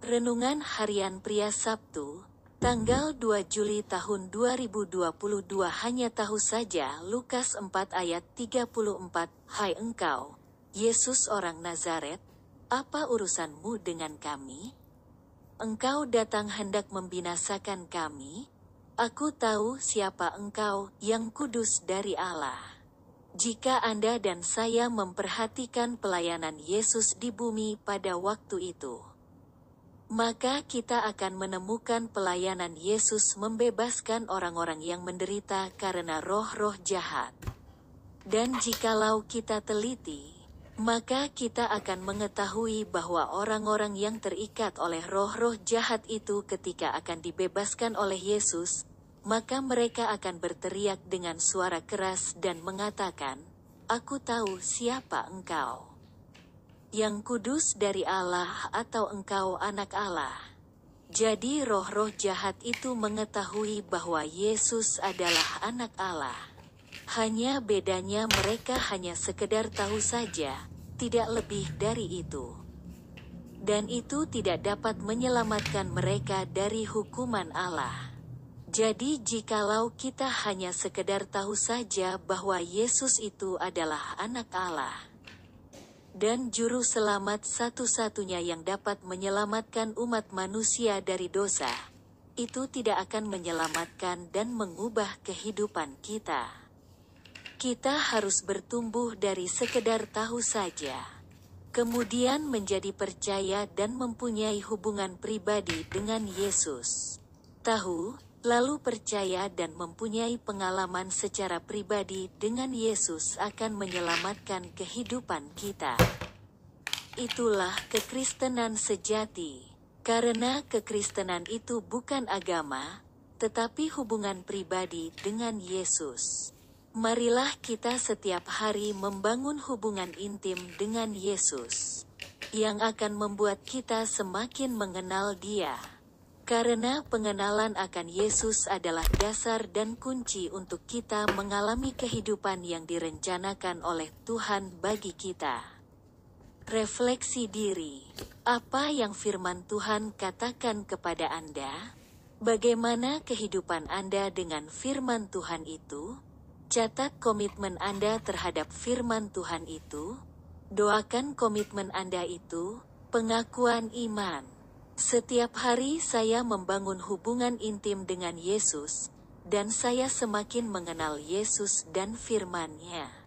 Renungan Harian Pria Sabtu, tanggal 2 Juli tahun 2022 hanya tahu saja Lukas 4 ayat 34, Hai engkau, Yesus orang Nazaret, apa urusanmu dengan kami? Engkau datang hendak membinasakan kami? Aku tahu siapa engkau, yang kudus dari Allah. Jika Anda dan saya memperhatikan pelayanan Yesus di bumi pada waktu itu, maka kita akan menemukan pelayanan Yesus membebaskan orang-orang yang menderita karena roh-roh jahat. Dan jikalau kita teliti, maka kita akan mengetahui bahwa orang-orang yang terikat oleh roh-roh jahat itu ketika akan dibebaskan oleh Yesus, maka mereka akan berteriak dengan suara keras dan mengatakan, Aku tahu siapa engkau yang kudus dari Allah atau engkau anak Allah. Jadi roh-roh jahat itu mengetahui bahwa Yesus adalah anak Allah. Hanya bedanya mereka hanya sekedar tahu saja, tidak lebih dari itu. Dan itu tidak dapat menyelamatkan mereka dari hukuman Allah. Jadi jikalau kita hanya sekedar tahu saja bahwa Yesus itu adalah anak Allah, dan juru selamat satu-satunya yang dapat menyelamatkan umat manusia dari dosa, itu tidak akan menyelamatkan dan mengubah kehidupan kita. Kita harus bertumbuh dari sekedar tahu saja, kemudian menjadi percaya dan mempunyai hubungan pribadi dengan Yesus. Tahu, lalu percaya dan mempunyai pengalaman secara pribadi dengan Yesus akan menyelamatkan kehidupan kita. Itulah kekristenan sejati, karena kekristenan itu bukan agama, tetapi hubungan pribadi dengan Yesus. Marilah kita setiap hari membangun hubungan intim dengan Yesus, yang akan membuat kita semakin mengenal Dia. Karena pengenalan akan Yesus adalah dasar dan kunci untuk kita mengalami kehidupan yang direncanakan oleh Tuhan bagi kita. Refleksi diri, apa yang firman Tuhan katakan kepada Anda? Bagaimana kehidupan Anda dengan firman Tuhan itu? Catat komitmen Anda terhadap firman Tuhan itu. Doakan komitmen Anda itu, pengakuan iman. Setiap hari saya membangun hubungan intim dengan Yesus, dan saya semakin mengenal Yesus dan firman-Nya.